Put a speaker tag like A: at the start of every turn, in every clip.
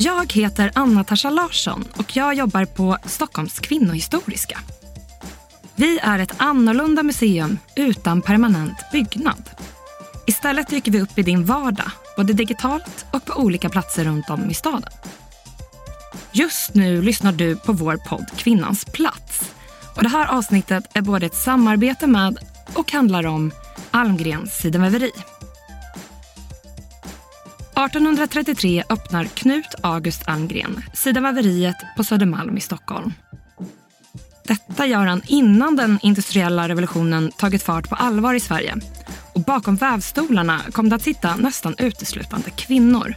A: Jag heter Anna-Tasha Larsson och jag jobbar på Stockholms kvinnohistoriska. Vi är ett annorlunda museum utan permanent byggnad. Istället dyker vi upp i din vardag, både digitalt och på olika platser runt om i staden. Just nu lyssnar du på vår podd Kvinnans plats. Och det här avsnittet är både ett samarbete med och handlar om Almgrens sidenväveri. 1833 öppnar Knut August Almgren sidenväveriet på Södermalm i Stockholm. Detta gör han innan den industriella revolutionen tagit fart på allvar i Sverige. Och bakom vävstolarna kom det att sitta nästan uteslutande kvinnor.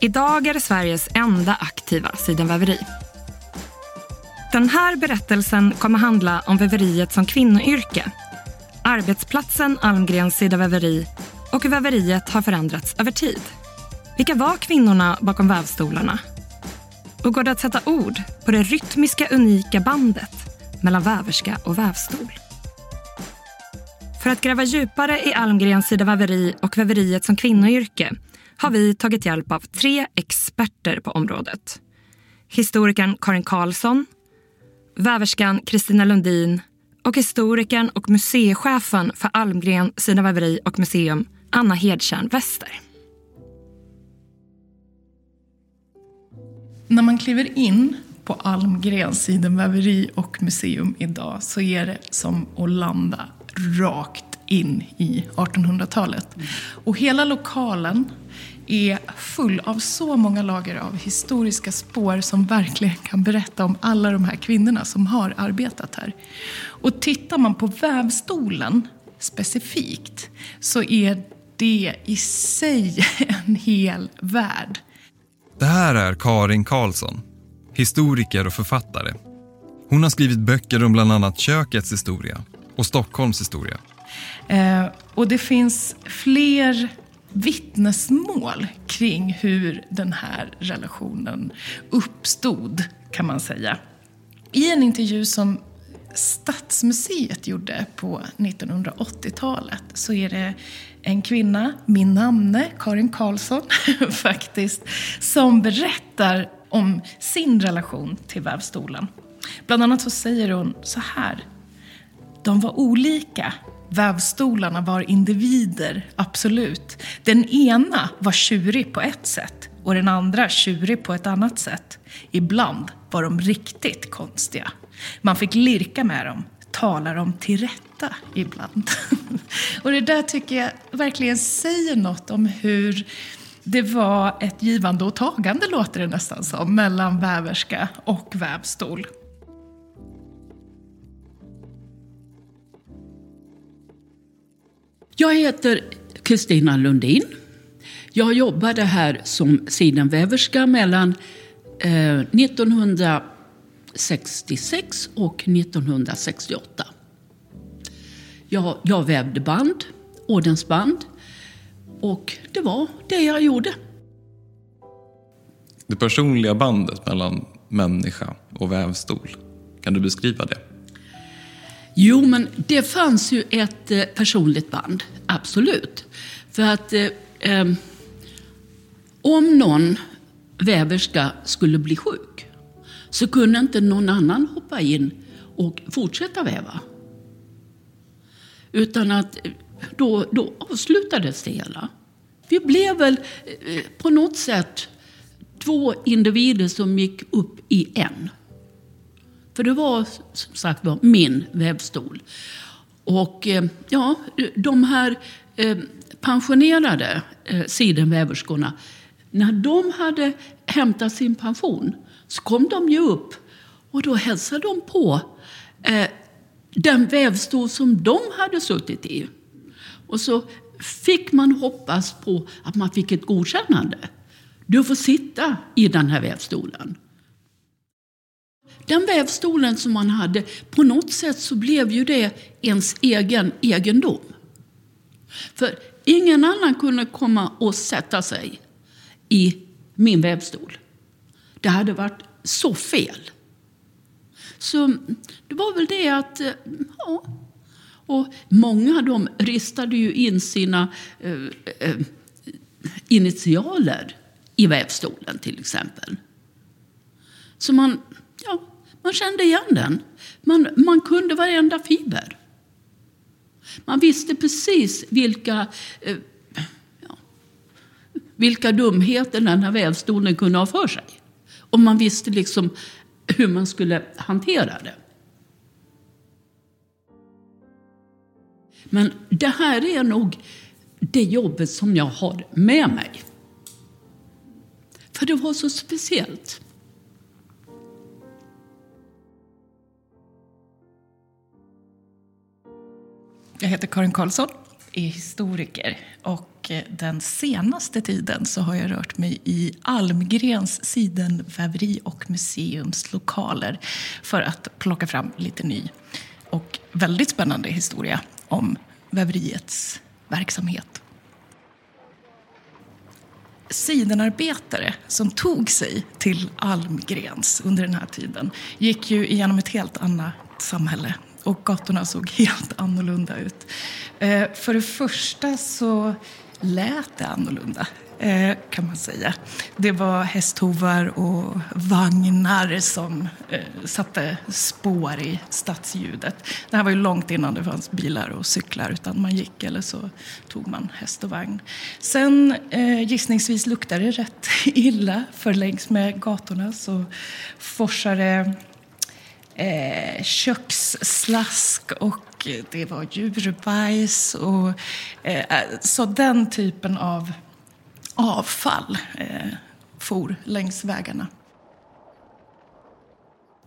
A: Idag är det Sveriges enda aktiva sidenväveri. Den här berättelsen kommer handla om väveriet som kvinnoyrke. Arbetsplatsen Almgrens sidenväveri och hur väveriet har förändrats över tid. Vilka var kvinnorna bakom vävstolarna? Och går det att sätta ord på det rytmiska unika bandet mellan väverska och vävstol? För att gräva djupare i Almgrens sidenväveri och väveriet som kvinnoyrke har vi tagit hjälp av tre experter på området. Historikern Karin Karlsson, väverskan Kristina Lundin och historikern och museichefen för Almgren sidenväveri och museum Anna Hedtjärn Wester.
B: När man kliver in på Almgrens sidenväveri och museum idag så är det som att landa rakt in i 1800-talet. Och hela lokalen är full av så många lager av historiska spår som verkligen kan berätta om alla de här kvinnorna som har arbetat här. Och tittar man på vävstolen specifikt så är det i sig en hel värld.
C: Det här är Karin Karlsson, historiker och författare. Hon har skrivit böcker om bland annat kökets historia och Stockholms historia.
B: Eh, och det finns fler vittnesmål kring hur den här relationen uppstod, kan man säga. I en intervju som Stadsmuseet gjorde på 1980-talet så är det en kvinna, min namne, Karin Karlsson faktiskt, som berättar om sin relation till vävstolen. Bland annat så säger hon så här. De var olika. Vävstolarna var individer, absolut. Den ena var tjurig på ett sätt och den andra tjurig på ett annat sätt. Ibland var de riktigt konstiga. Man fick lirka med dem, tala dem till äta ibland. och det där tycker jag verkligen säger något om hur det var ett givande och tagande, låter det nästan som, mellan väverska och vävstol.
D: Jag heter Kristina Lundin. Jag jobbade här som sidenväverska mellan eh, 1966 och 1968. Jag, jag vävde band, ordensband, och det var det jag gjorde.
C: Det personliga bandet mellan människa och vävstol, kan du beskriva det?
D: Jo, men det fanns ju ett eh, personligt band, absolut. För att eh, eh, om någon väverska skulle bli sjuk så kunde inte någon annan hoppa in och fortsätta väva. Utan att eh, då, då avslutades det hela. Vi blev väl eh, på något sätt två individer som gick upp i en. För det var som sagt var min vävstol. Och eh, ja, de här pensionerade sidenväverskorna, när de hade hämtat sin pension så kom de ju upp och då hälsade de på den vävstol som de hade suttit i. Och så fick man hoppas på att man fick ett godkännande. Du får sitta i den här vävstolen. Den vävstolen som man hade, på något sätt så blev ju det ens egen egendom. För ingen annan kunde komma och sätta sig i min vävstol. Det hade varit så fel. Så det var väl det att, eh, ja. Och många de ristade ju in sina eh, eh, initialer i vävstolen till exempel. Så man, ja, man kände igen den. Man, man kunde varenda fiber. Man visste precis vilka, eh, ja, vilka dumheter den här vävstolen kunde ha för sig. Och man visste liksom hur man skulle hantera det. Men det här är nog det jobbet som jag har med mig. För det var så speciellt.
B: Jag heter Karin Karlsson, är historiker och och eh, den senaste tiden så har jag rört mig i Almgrens sidenväveri och museums lokaler för att plocka fram lite ny och väldigt spännande historia om väveriets verksamhet. Sidenarbetare som tog sig till Almgrens under den här tiden gick ju igenom ett helt annat samhälle och gatorna såg helt annorlunda ut. Eh, för det första så lät det annorlunda, eh, kan man säga. Det var hästhovar och vagnar som eh, satte spår i stadsljudet. Det här var ju långt innan det fanns bilar och cyklar, utan man gick eller så tog man häst och vagn. Sen eh, gissningsvis luktade det rätt illa, för längs med gatorna så forsade eh, köksslask och eh, det var djurbajs. Och, eh, eh, så den typen av avfall eh, for längs vägarna.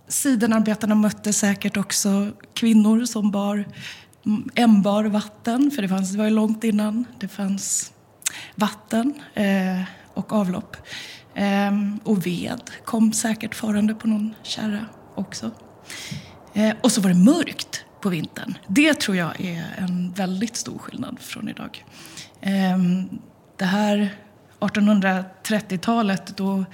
B: Sidenarbetarna mötte säkert också kvinnor som bar ämbar vatten, för det, fanns, det var ju långt innan det fanns vatten eh, och avlopp. Eh, och ved kom säkert farande på någon kärra också. Eh, och så var det mörkt på vintern. Det tror jag är en väldigt stor skillnad från idag. Ehm, det här 1830-talet, då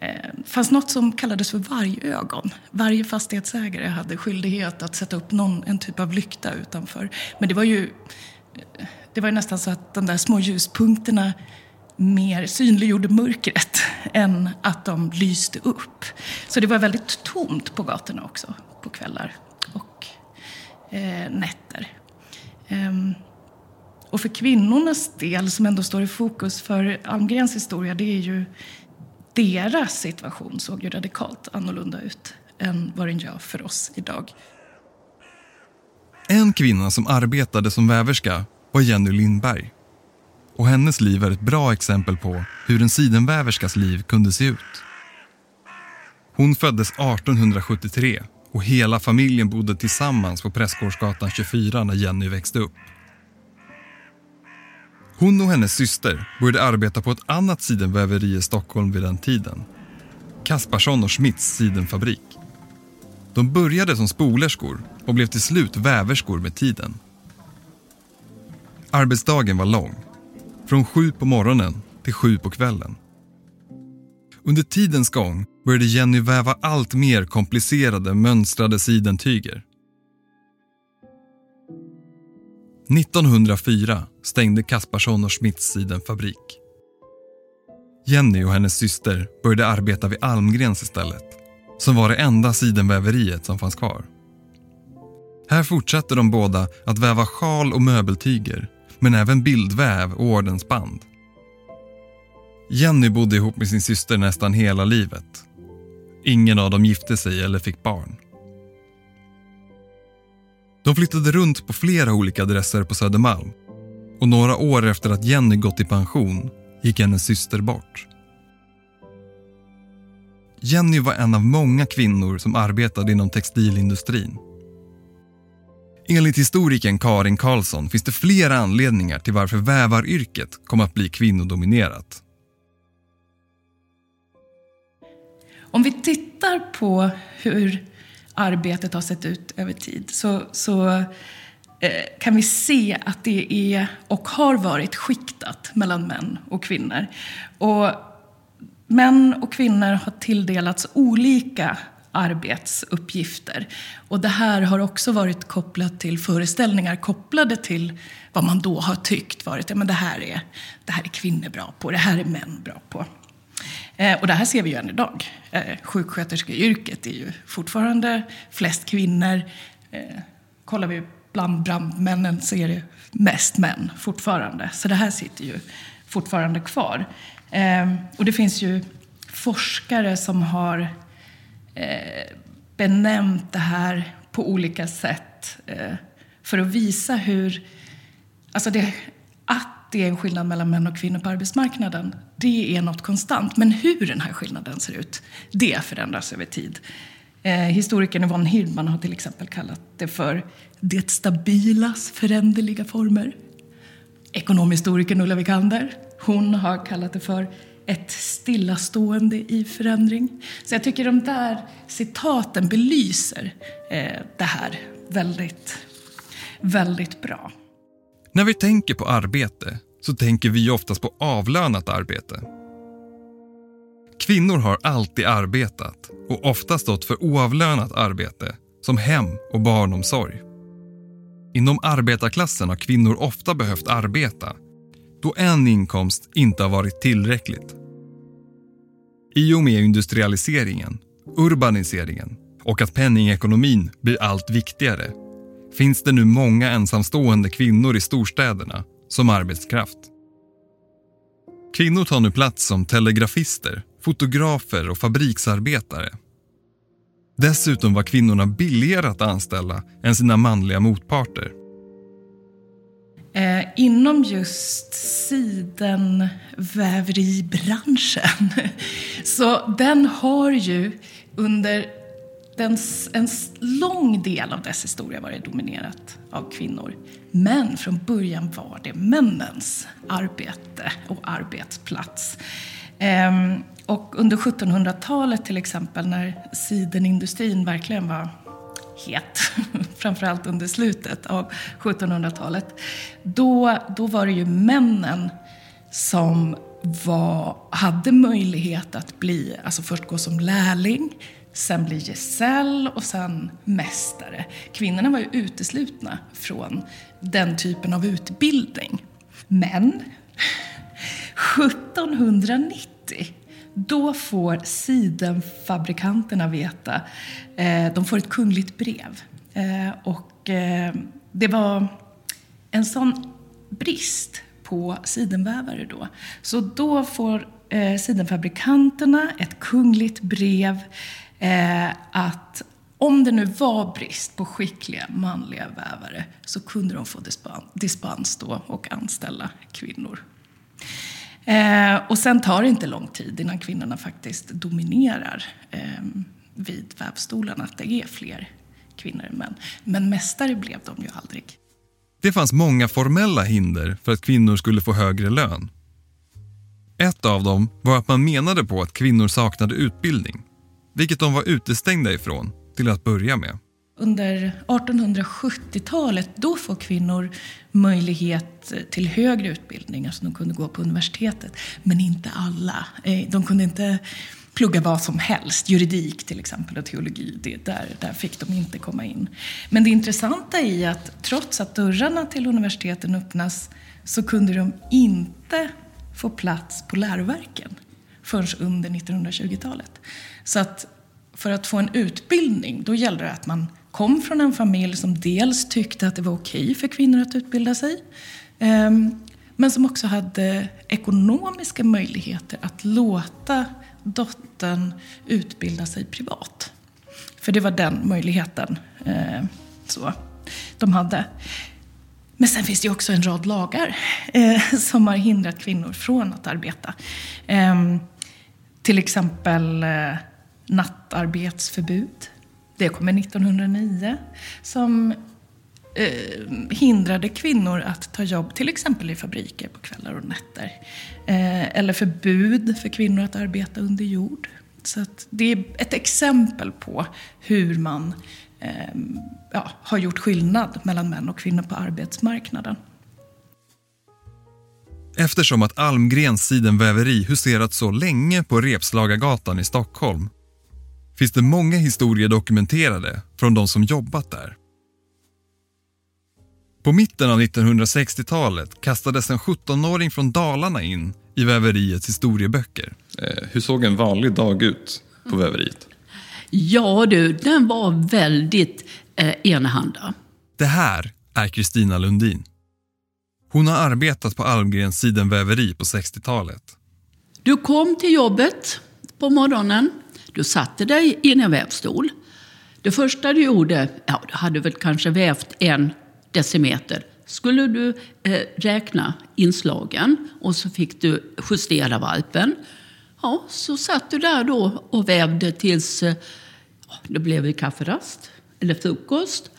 B: ehm, fanns något som kallades för vargögon. Varje fastighetsägare hade skyldighet att sätta upp någon, en typ av lykta utanför. Men det var ju det var ju nästan så att de där små ljuspunkterna mer synliggjorde mörkret än att de lyste upp. Så det var väldigt tomt på gatorna också på kvällar och eh, nätter. Ehm, och för kvinnornas del, som ändå står i fokus för Almgrens historia, det är ju deras situation såg ju radikalt annorlunda ut än vad den gör för oss idag.
C: En kvinna som arbetade som väverska var Jenny Lindberg och hennes liv är ett bra exempel på hur en sidenväverskas liv kunde se ut. Hon föddes 1873 och hela familjen bodde tillsammans på Prästgårdsgatan 24 när Jenny växte upp. Hon och hennes syster började arbeta på ett annat sidenväveri i Stockholm vid den tiden. Kasparsson och Schmitts sidenfabrik. De började som spolerskor och blev till slut väverskor med tiden. Arbetsdagen var lång från sju på morgonen till sju på kvällen. Under tidens gång började Jenny väva allt mer komplicerade mönstrade sidentyger. 1904 stängde Kasparsson och Schmitts sidenfabrik. Jenny och hennes syster började arbeta vid Almgrens istället som var det enda sidenväveriet som fanns kvar. Här fortsatte de båda att väva sjal och möbeltyger men även bildväv och ordensband. Jenny bodde ihop med sin syster nästan hela livet. Ingen av dem gifte sig eller fick barn. De flyttade runt på flera olika adresser på Södermalm och några år efter att Jenny gått i pension gick hennes syster bort. Jenny var en av många kvinnor som arbetade inom textilindustrin Enligt historikern Karin Karlsson finns det flera anledningar till varför vävaryrket kom att bli kvinnodominerat.
B: Om vi tittar på hur arbetet har sett ut över tid så, så eh, kan vi se att det är och har varit skiktat mellan män och kvinnor. Och män och kvinnor har tilldelats olika arbetsuppgifter. Och det här har också varit kopplat till föreställningar kopplade till vad man då har tyckt varit ja, men det, här är, det här är kvinnor bra på, det här är män bra på. Eh, och det här ser vi ju än idag. Eh, sjuksköterskeyrket är ju fortfarande flest kvinnor. Eh, kollar vi bland brandmännen så är det mest män fortfarande. Så det här sitter ju fortfarande kvar. Eh, och det finns ju forskare som har Eh, benämnt det här på olika sätt eh, för att visa hur... Alltså det, att det är en skillnad mellan män och kvinnor på arbetsmarknaden, det är något konstant. Men hur den här skillnaden ser ut, det förändras över tid. Eh, historikern Yvonne Hirdman har till exempel kallat det för det stabilas föränderliga former. Ekonomhistorikern Ulla Wikander, hon har kallat det för ett stillastående i förändring. Så jag tycker de där citaten belyser eh, det här väldigt, väldigt bra.
C: När vi tänker på arbete så tänker vi oftast på avlönat arbete. Kvinnor har alltid arbetat och ofta stått för oavlönat arbete som hem och barnomsorg. Inom arbetarklassen har kvinnor ofta behövt arbeta då en inkomst inte har varit tillräckligt. I och med industrialiseringen, urbaniseringen och att penningekonomin blir allt viktigare finns det nu många ensamstående kvinnor i storstäderna som arbetskraft. Kvinnor tar nu plats som telegrafister, fotografer och fabriksarbetare. Dessutom var kvinnorna billigare att anställa än sina manliga motparter.
B: Eh, inom just sidenväveribranschen så den har ju under den, en lång del av dess historia varit dominerat av kvinnor. Men från början var det männens arbete och arbetsplats. Ehm, och under 1700-talet till exempel när sidenindustrin verkligen var het, framförallt under slutet av 1700-talet, då, då var det ju männen som var, hade möjlighet att bli, alltså först gå som lärling, sen bli gesäll och sen mästare. Kvinnorna var ju uteslutna från den typen av utbildning. Men 1790 då får sidenfabrikanterna veta, eh, de får ett kungligt brev. Eh, och eh, det var en sån brist på sidenvävare då. Så då får eh, sidenfabrikanterna ett kungligt brev eh, att om det nu var brist på skickliga manliga vävare så kunde de få dispens då och anställa kvinnor. Eh, och sen tar det inte lång tid innan kvinnorna faktiskt dominerar eh, vid vävstolarna, att det är fler kvinnor än män. Men mästare blev de ju aldrig.
C: Det fanns många formella hinder för att kvinnor skulle få högre lön. Ett av dem var att man menade på att kvinnor saknade utbildning, vilket de var utestängda ifrån till att börja med.
B: Under 1870-talet då får kvinnor möjlighet till högre utbildning, alltså de kunde gå på universitetet. Men inte alla. Eh, de kunde inte plugga vad som helst, juridik till exempel och teologi, det, där, där fick de inte komma in. Men det intressanta är att trots att dörrarna till universiteten öppnas så kunde de inte få plats på läroverken förrän under 1920-talet. Så att för att få en utbildning, då gällde det att man kom från en familj som dels tyckte att det var okej för kvinnor att utbilda sig, ehm, men som också hade ekonomiska möjligheter att låta dottern utbilda sig privat. För det var den möjligheten eh, så, de hade. Men sen finns det också en rad lagar eh, som har hindrat kvinnor från att arbeta. Eh, till exempel eh, nattarbetsförbud. Det kommer 1909 som eh, hindrade kvinnor att ta jobb till exempel i fabriker på kvällar och nätter. Eh, eller förbud för kvinnor att arbeta under jord. Så det är ett exempel på hur man eh, ja, har gjort skillnad mellan män och kvinnor på arbetsmarknaden.
C: Eftersom att Almgrens sidenväveri huserat så länge på Repslagargatan i Stockholm finns det många historier dokumenterade från de som jobbat där. På mitten av 1960-talet kastades en 17-åring från Dalarna in i väveriets historieböcker.
E: Eh, hur såg en vanlig dag ut på väveriet?
D: Ja du, den var väldigt eh, enahanda.
C: Det här är Kristina Lundin. Hon har arbetat på Almgrens sidenväveri på 60-talet.
D: Du kom till jobbet på morgonen. Du satte dig i en vävstol. Det första du gjorde, ja, du hade väl kanske vävt en decimeter. Skulle du eh, räkna inslagen och så fick du justera valpen. Ja, så satt du där då och vävde tills eh, det blev kafferast eller frukost.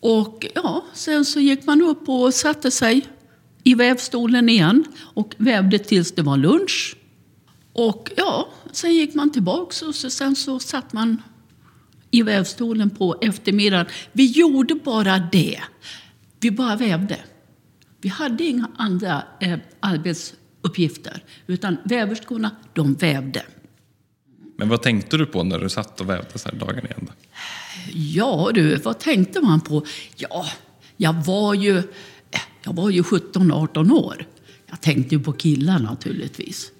D: Och ja, sen så gick man upp och satte sig i vävstolen igen och vävde tills det var lunch. Och ja, sen gick man tillbaks och så, sen så satt man i vävstolen på eftermiddagen. Vi gjorde bara det. Vi bara vävde. Vi hade inga andra eh, arbetsuppgifter, utan väverskorna, de vävde.
E: Men vad tänkte du på när du satt och vävde så här dagen i ända?
D: Ja du, vad tänkte man på? Ja, jag var ju, jag var ju 17-18 år. Jag tänkte ju på killar naturligtvis.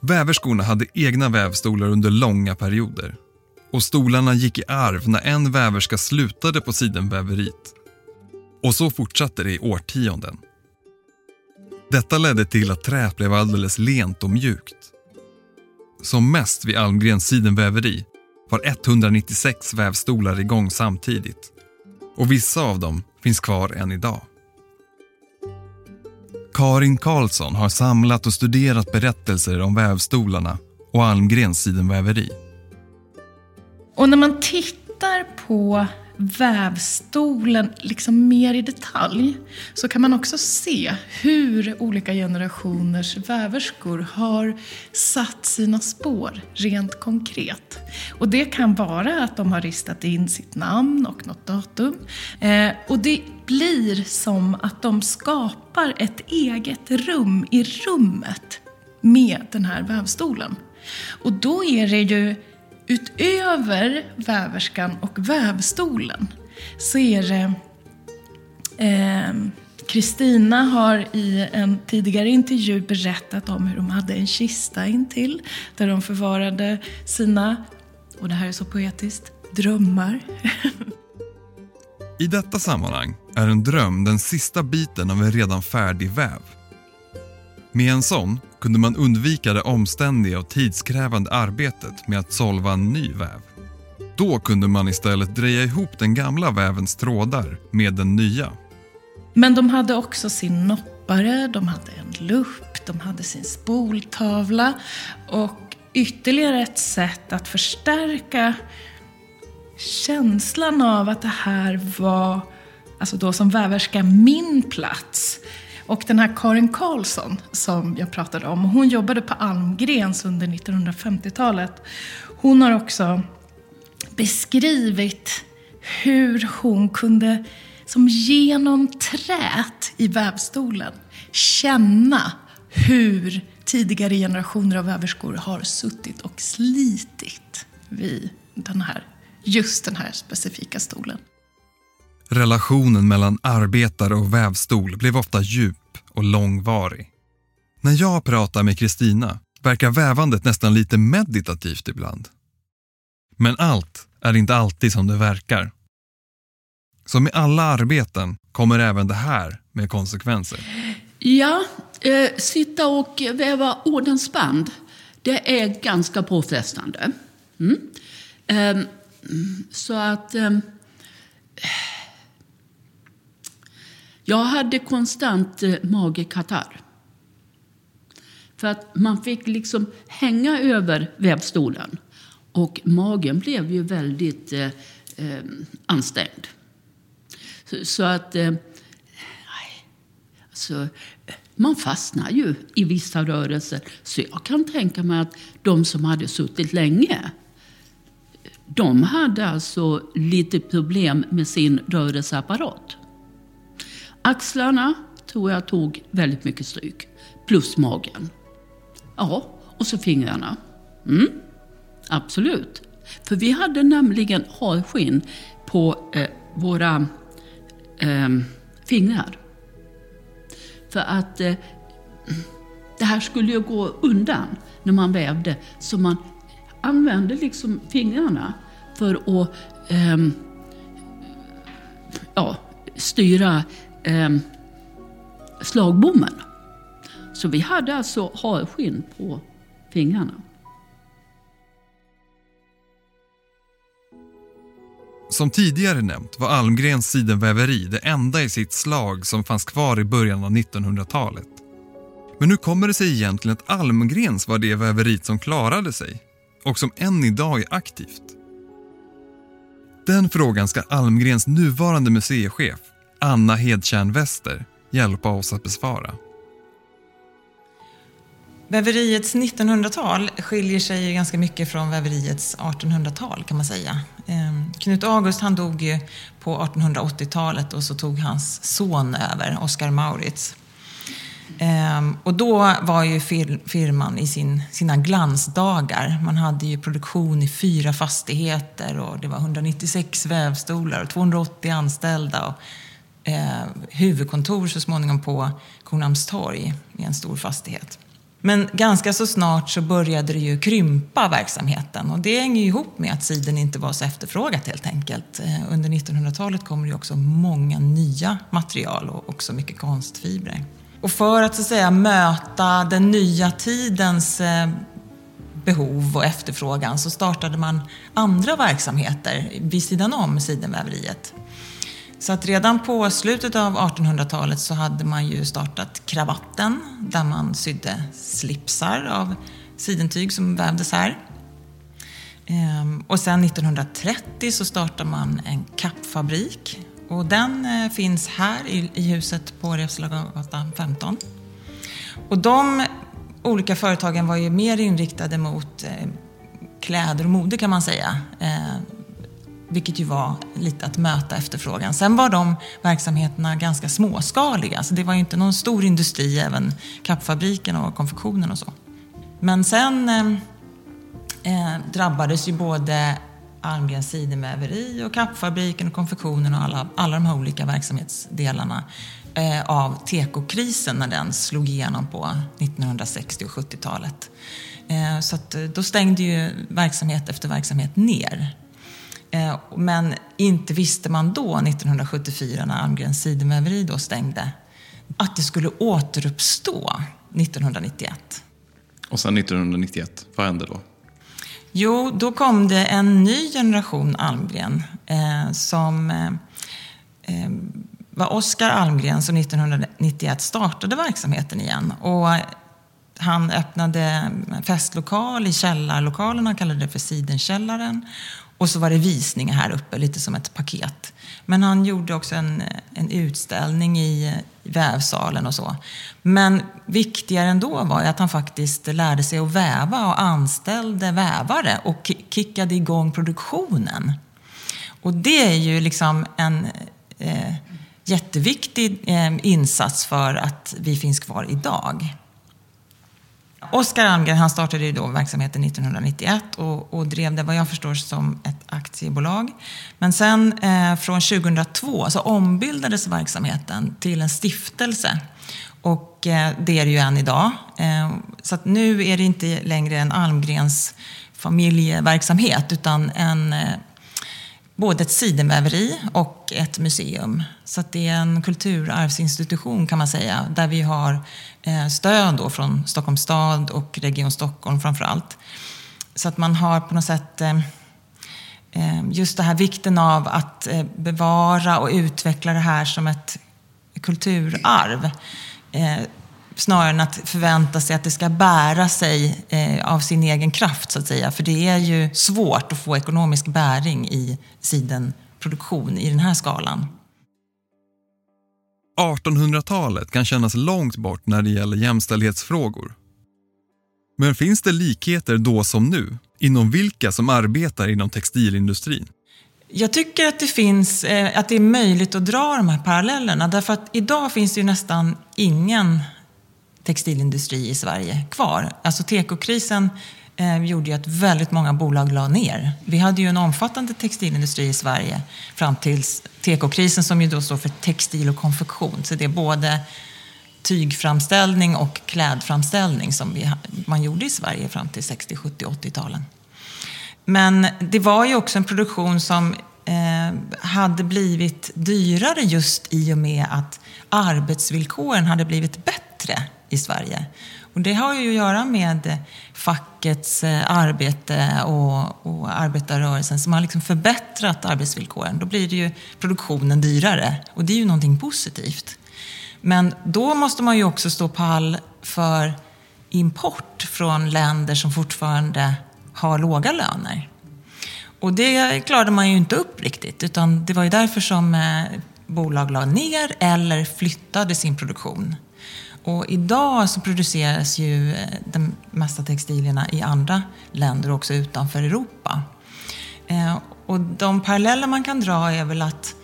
C: Väverskorna hade egna vävstolar under långa perioder. Och stolarna gick i arv när en väverska slutade på sidenväveriet. Och så fortsatte det i årtionden. Detta ledde till att träet blev alldeles lent och mjukt. Som mest vid Almgrens sidenväveri var 196 vävstolar igång samtidigt. Och vissa av dem finns kvar än idag. Karin Karlsson har samlat och studerat berättelser om vävstolarna och Almgrens sidenväveri.
B: Och när man tittar på vävstolen liksom mer i detalj så kan man också se hur olika generationers väverskor har satt sina spår rent konkret. Och det kan vara att de har ristat in sitt namn och något datum. Eh, och det blir som att de skapar ett eget rum i rummet med den här vävstolen. Och då är det ju utöver väverskan och vävstolen så är det ehm, Kristina eh, har i en tidigare intervju berättat om hur de hade en kista intill där de förvarade sina, och det här är så poetiskt, drömmar.
C: I detta sammanhang är en dröm den sista biten av en redan färdig väv. Med en sån kunde man undvika det omständiga och tidskrävande arbetet med att solva en ny väv. Då kunde man istället dreja ihop den gamla vävens trådar med den nya.
B: Men de hade också sin noppare, de hade en lupp, de hade sin spoltavla och ytterligare ett sätt att förstärka känslan av att det här var, alltså då som väverska, min plats. Och den här Karin Karlsson som jag pratade om, hon jobbade på Almgrens under 1950-talet. Hon har också beskrivit hur hon kunde, som genom trät i vävstolen, känna hur tidigare generationer av väverskor har suttit och slitit vid den här, just den här specifika stolen.
C: Relationen mellan arbetare och vävstol blev ofta djup och långvarig. När jag pratar med Kristina verkar vävandet nästan lite meditativt ibland. Men allt är inte alltid som det verkar. Som i alla arbeten kommer även det här med konsekvenser.
D: Ja, eh, sitta och väva ordensband, det är ganska påfrestande. Mm. Eh, så att... Eh, jag hade konstant eh, magekatarr. För att man fick liksom hänga över vävstolen. Och magen blev ju väldigt eh, eh, ansträngd. Så, så att... Eh, alltså, man fastnar ju i vissa rörelser. Så jag kan tänka mig att de som hade suttit länge de hade alltså lite problem med sin rörelseapparat. Axlarna tror jag tog väldigt mycket stryk. Plus magen. Ja, och så fingrarna. Mm, absolut. För vi hade nämligen harskinn på eh, våra eh, fingrar. För att eh, det här skulle ju gå undan när man vävde. Så man använde liksom fingrarna för att eh, ja, styra eh, slagbommen. Så vi hade alltså harskinn på fingrarna.
C: Som tidigare nämnt var Almgrens sidenväveri det enda i sitt slag som fanns kvar i början av 1900-talet. Men hur kommer det sig egentligen att Almgrens var det väveriet som klarade sig och som än idag är aktivt? Den frågan ska Almgrens nuvarande museichef, Anna Hedtjärn Wester, hjälpa oss att besvara.
F: Väveriets 1900-tal skiljer sig ganska mycket från väveriets 1800-tal kan man säga. Ehm, Knut August han dog ju på 1880-talet och så tog hans son över, Oskar Maurits. Ehm, och då var ju firman i sin, sina glansdagar. Man hade ju produktion i fyra fastigheter och det var 196 vävstolar och 280 anställda. Och, eh, huvudkontor så småningom på Kornhamnstorg i en stor fastighet. Men ganska så snart så började det ju krympa verksamheten och det hänger ju ihop med att siden inte var så efterfrågat helt enkelt. Eh, under 1900-talet kommer det också många nya material och också mycket konstfibrer. Och för att så att säga möta den nya tidens eh, behov och efterfrågan så startade man andra verksamheter vid sidan om sidenväveriet. Så att redan på slutet av 1800-talet så hade man ju startat Kravatten där man sydde slipsar av sidentyg som vävdes här. Ehm, och sen 1930 så startade man en kappfabrik och den eh, finns här i huset på Revslagatan 15. Och de olika företagen var ju mer inriktade mot eh, kläder och mode kan man säga. Ehm, vilket ju var lite att möta efterfrågan. Sen var de verksamheterna ganska småskaliga, så det var ju inte någon stor industri, även kappfabriken och konfektionen och så. Men sen eh, eh drabbades ju både Almgrens sidenväveri och kappfabriken och konfektionen och alla, alla de här olika verksamhetsdelarna eh, av tekokrisen när den slog igenom på 1960 och 70-talet. Eh, så att, eh, då stängde ju verksamhet efter verksamhet ner. Eh, men inte visste man då, 1974, när Almgrens sidenväveri då stängde, att det skulle återuppstå 1991.
E: Och sen 1991, vad hände då?
F: Jo, då kom det en ny generation Almgren eh, som eh, eh var Oskar Almgren som 1991 startade verksamheten igen. Och han öppnade festlokal i källarlokalen, han kallade det för Sidenkällaren. Och så var det visningar här uppe, lite som ett paket. Men han gjorde också en, en utställning i, vävsalen och så. Men viktigare ändå var att han faktiskt lärde sig att väva och anställde vävare och kickade igång produktionen. Och det är ju liksom en eh, jätteviktig eh, insats för att vi finns kvar idag. Oskar Almgren han startade ju då verksamheten 1991 och, och, drev det vad jag förstår som ett aktiebolag. Men sen eh, från 2002 så ombildades verksamheten till en stiftelse. Och eh, det är det ju än idag. Eh, så att nu är det inte längre en Almgrens familjeverksamhet utan en eh, både ett sidenväveri och ett museum. Så det är en kulturarvsinstitution kan man säga, där vi har eh, stöd då från Stockholms stad och Region Stockholm framför allt. Så att man har på något sätt eh, eh, just det här vikten av att bevara och utveckla det här som ett kulturarv snarare än att förvänta sig att det ska bära sig eh, av sin egen kraft, så att säga. För det är ju svårt att få ekonomisk bäring i sidenproduktion i den här skalan.
C: 1800-talet kan kännas långt bort när det gäller jämställdhetsfrågor. Men finns det likheter då som nu inom vilka som arbetar inom textilindustrin?
F: Jag tycker att det finns, eh, att det är möjligt att dra de här parallellerna därför att idag finns det ju nästan ingen textilindustri i Sverige kvar. Alltså tekokrisen eh, gjorde ju att väldigt många bolag la ner. Vi hade ju en omfattande textilindustri i Sverige fram till tekokrisen som ju då står för textil och konfektion. Så det är både tygframställning och klädframställning som vi, man gjorde i Sverige fram till 60, 70, 80-talen. Men det var ju också en produktion som eh, hade blivit dyrare just i och med att arbetsvillkoren hade blivit bättre i Sverige. Och det har ju att göra med fackets eh, arbete och, och arbetarrörelsen som har liksom förbättrat arbetsvillkoren. Då blir det ju produktionen dyrare och det är ju någonting positivt. Men då måste man ju också stå pall för import från länder som fortfarande har låga löner. Och det klarade man ju inte upp riktigt, utan det var ju därför som eh, bolag la ner eller flyttade sin produktion. Och idag så produceras ju eh, de mesta textilierna i andra länder, också utanför Europa. Eh, och de paralleller man kan dra är väl att,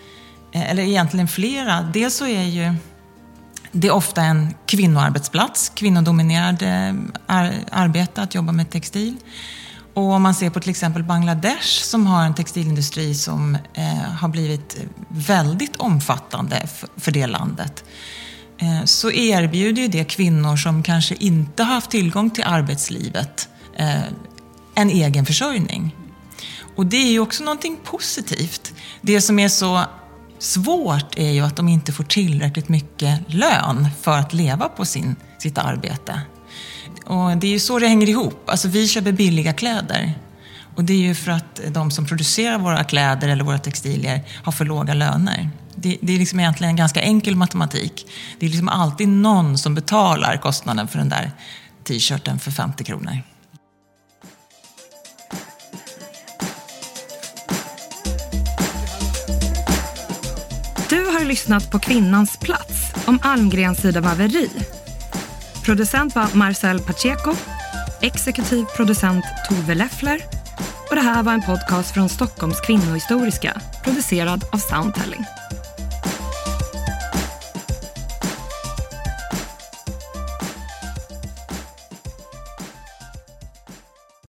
F: eh, eller egentligen flera, dels så är ju det är ofta en kvinnoarbetsplats, kvinnodominerad eh, arbete att jobba med textil. Och om man ser på till exempel Bangladesh som har en textilindustri som eh, har blivit väldigt omfattande för det landet Eh, så erbjuder ju det kvinnor som kanske inte har haft tillgång till arbetslivet eh, en egen försörjning. Och det är ju också någonting positivt. Det som är så svårt är ju att de inte får tillräckligt mycket lön för att leva på sin, sitt arbete. Och det är ju så det hänger ihop. Alltså vi köper billiga kläder. Och det är ju för att de som producerar våra kläder eller våra textilier har för låga löner. Det, det är liksom egentligen en ganska enkel matematik. Det är liksom alltid någon som betalar kostnaden för den där t-shirten för 50 kronor.
A: Du har lyssnat på Kvinnans plats om Almgrens sidavaveri Producent var Marcel Pacheco, exekutiv producent Tove Leffler och det här var en podcast från Stockholms kvinnohistoriska producerad av Soundtelling.